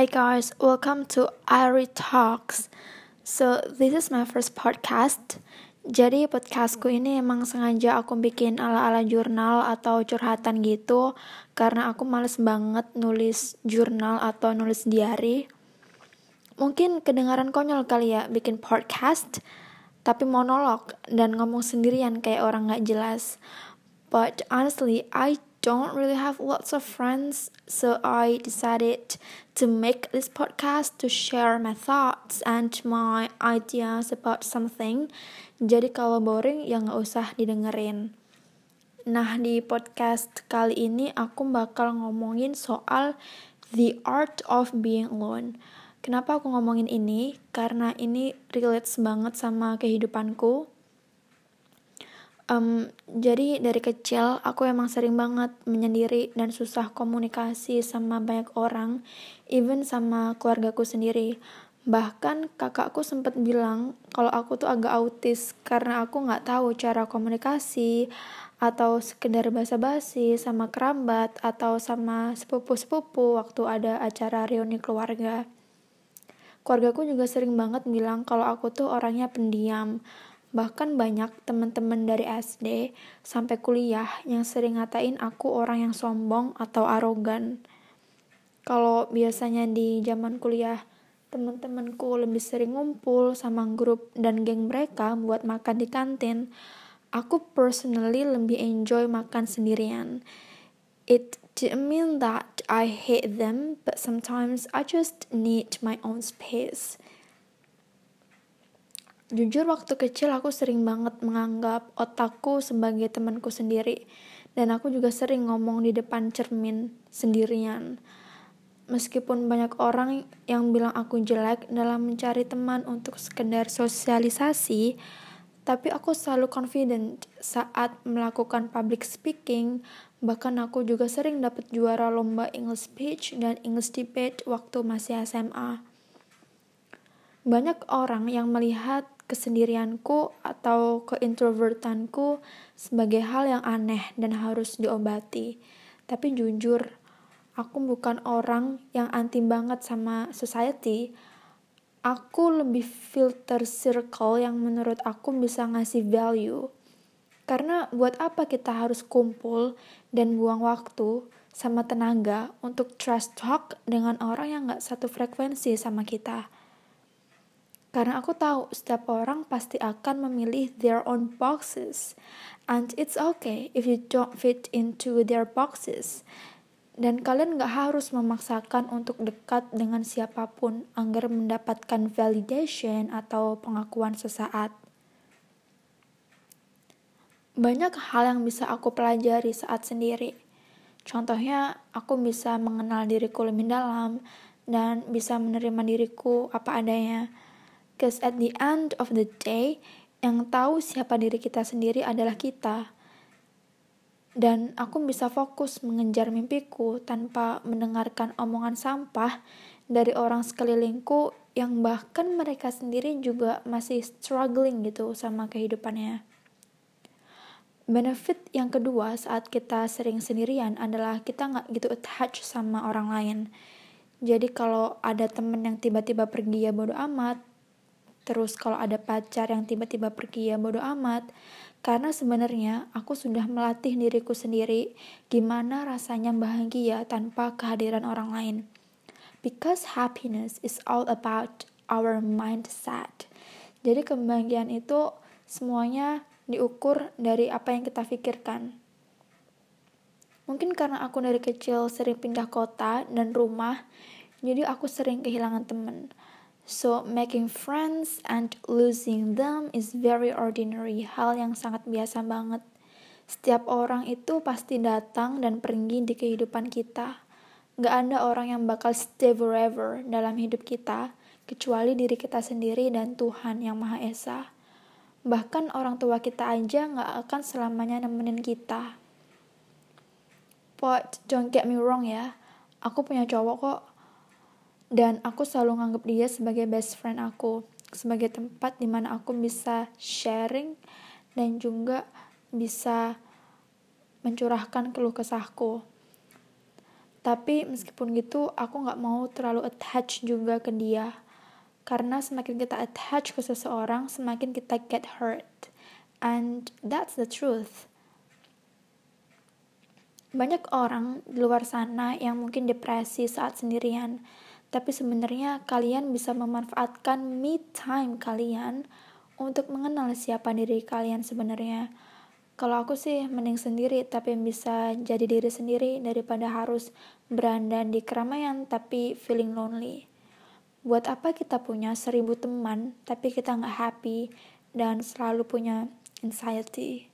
Hi guys, welcome to Irie Talks. So this is my first podcast. Jadi podcastku ini emang sengaja aku bikin ala-ala jurnal atau curhatan gitu karena aku males banget nulis jurnal atau nulis diary. Mungkin kedengaran konyol kali ya bikin podcast, tapi monolog dan ngomong sendirian kayak orang gak jelas. But honestly, I don't really have lots of friends, so I decided to make this podcast to share my thoughts and my ideas about something. Jadi kalau boring ya nggak usah didengerin. Nah di podcast kali ini aku bakal ngomongin soal the art of being alone. Kenapa aku ngomongin ini? Karena ini relates banget sama kehidupanku Um, jadi dari kecil aku emang sering banget menyendiri dan susah komunikasi sama banyak orang, even sama keluargaku sendiri. Bahkan kakakku sempat bilang kalau aku tuh agak autis karena aku nggak tahu cara komunikasi atau sekedar basa-basi sama kerabat atau sama sepupu-sepupu waktu ada acara reuni keluarga. Keluargaku juga sering banget bilang kalau aku tuh orangnya pendiam, Bahkan banyak teman-teman dari SD sampai kuliah yang sering ngatain aku orang yang sombong atau arogan. Kalau biasanya di zaman kuliah, teman-temanku lebih sering ngumpul sama grup dan geng mereka buat makan di kantin. Aku personally lebih enjoy makan sendirian. It didn't mean that I hate them, but sometimes I just need my own space. Jujur waktu kecil aku sering banget menganggap otakku sebagai temanku sendiri dan aku juga sering ngomong di depan cermin sendirian. Meskipun banyak orang yang bilang aku jelek dalam mencari teman untuk sekedar sosialisasi, tapi aku selalu confident saat melakukan public speaking, bahkan aku juga sering dapat juara lomba English speech dan English debate waktu masih SMA. Banyak orang yang melihat kesendirianku atau keintrovertanku sebagai hal yang aneh dan harus diobati. Tapi jujur, aku bukan orang yang anti banget sama society. Aku lebih filter circle yang menurut aku bisa ngasih value. Karena buat apa kita harus kumpul dan buang waktu sama tenaga untuk trust talk dengan orang yang gak satu frekuensi sama kita. Karena aku tahu setiap orang pasti akan memilih their own boxes. And it's okay if you don't fit into their boxes. Dan kalian gak harus memaksakan untuk dekat dengan siapa pun agar mendapatkan validation atau pengakuan sesaat. Banyak hal yang bisa aku pelajari saat sendiri. Contohnya, aku bisa mengenal diriku lebih dalam dan bisa menerima diriku apa adanya Because at the end of the day, yang tahu siapa diri kita sendiri adalah kita. Dan aku bisa fokus mengejar mimpiku tanpa mendengarkan omongan sampah dari orang sekelilingku yang bahkan mereka sendiri juga masih struggling gitu sama kehidupannya. Benefit yang kedua saat kita sering sendirian adalah kita nggak gitu attach sama orang lain. Jadi kalau ada temen yang tiba-tiba pergi ya bodo amat, Terus kalau ada pacar yang tiba-tiba pergi ya bodo amat. Karena sebenarnya aku sudah melatih diriku sendiri gimana rasanya bahagia tanpa kehadiran orang lain. Because happiness is all about our mindset. Jadi kebahagiaan itu semuanya diukur dari apa yang kita pikirkan. Mungkin karena aku dari kecil sering pindah kota dan rumah, jadi aku sering kehilangan teman. So, making friends and losing them is very ordinary, hal yang sangat biasa banget. Setiap orang itu pasti datang dan pergi di kehidupan kita. Gak ada orang yang bakal stay forever dalam hidup kita, kecuali diri kita sendiri dan Tuhan yang Maha Esa. Bahkan orang tua kita aja gak akan selamanya nemenin kita. But don't get me wrong ya, aku punya cowok kok dan aku selalu nganggap dia sebagai best friend aku sebagai tempat di mana aku bisa sharing dan juga bisa mencurahkan keluh kesahku Tapi meskipun gitu, aku nggak mau terlalu attach juga ke dia. Karena semakin kita attach ke seseorang, semakin kita get hurt. And that's the truth. Banyak orang di luar sana yang mungkin depresi saat sendirian. Tapi sebenarnya kalian bisa memanfaatkan me time kalian untuk mengenal siapa diri kalian sebenarnya kalau aku sih mending sendiri tapi bisa jadi diri sendiri daripada harus beranda di keramaian tapi feeling lonely. Buat apa kita punya seribu teman tapi kita nggak happy dan selalu punya anxiety?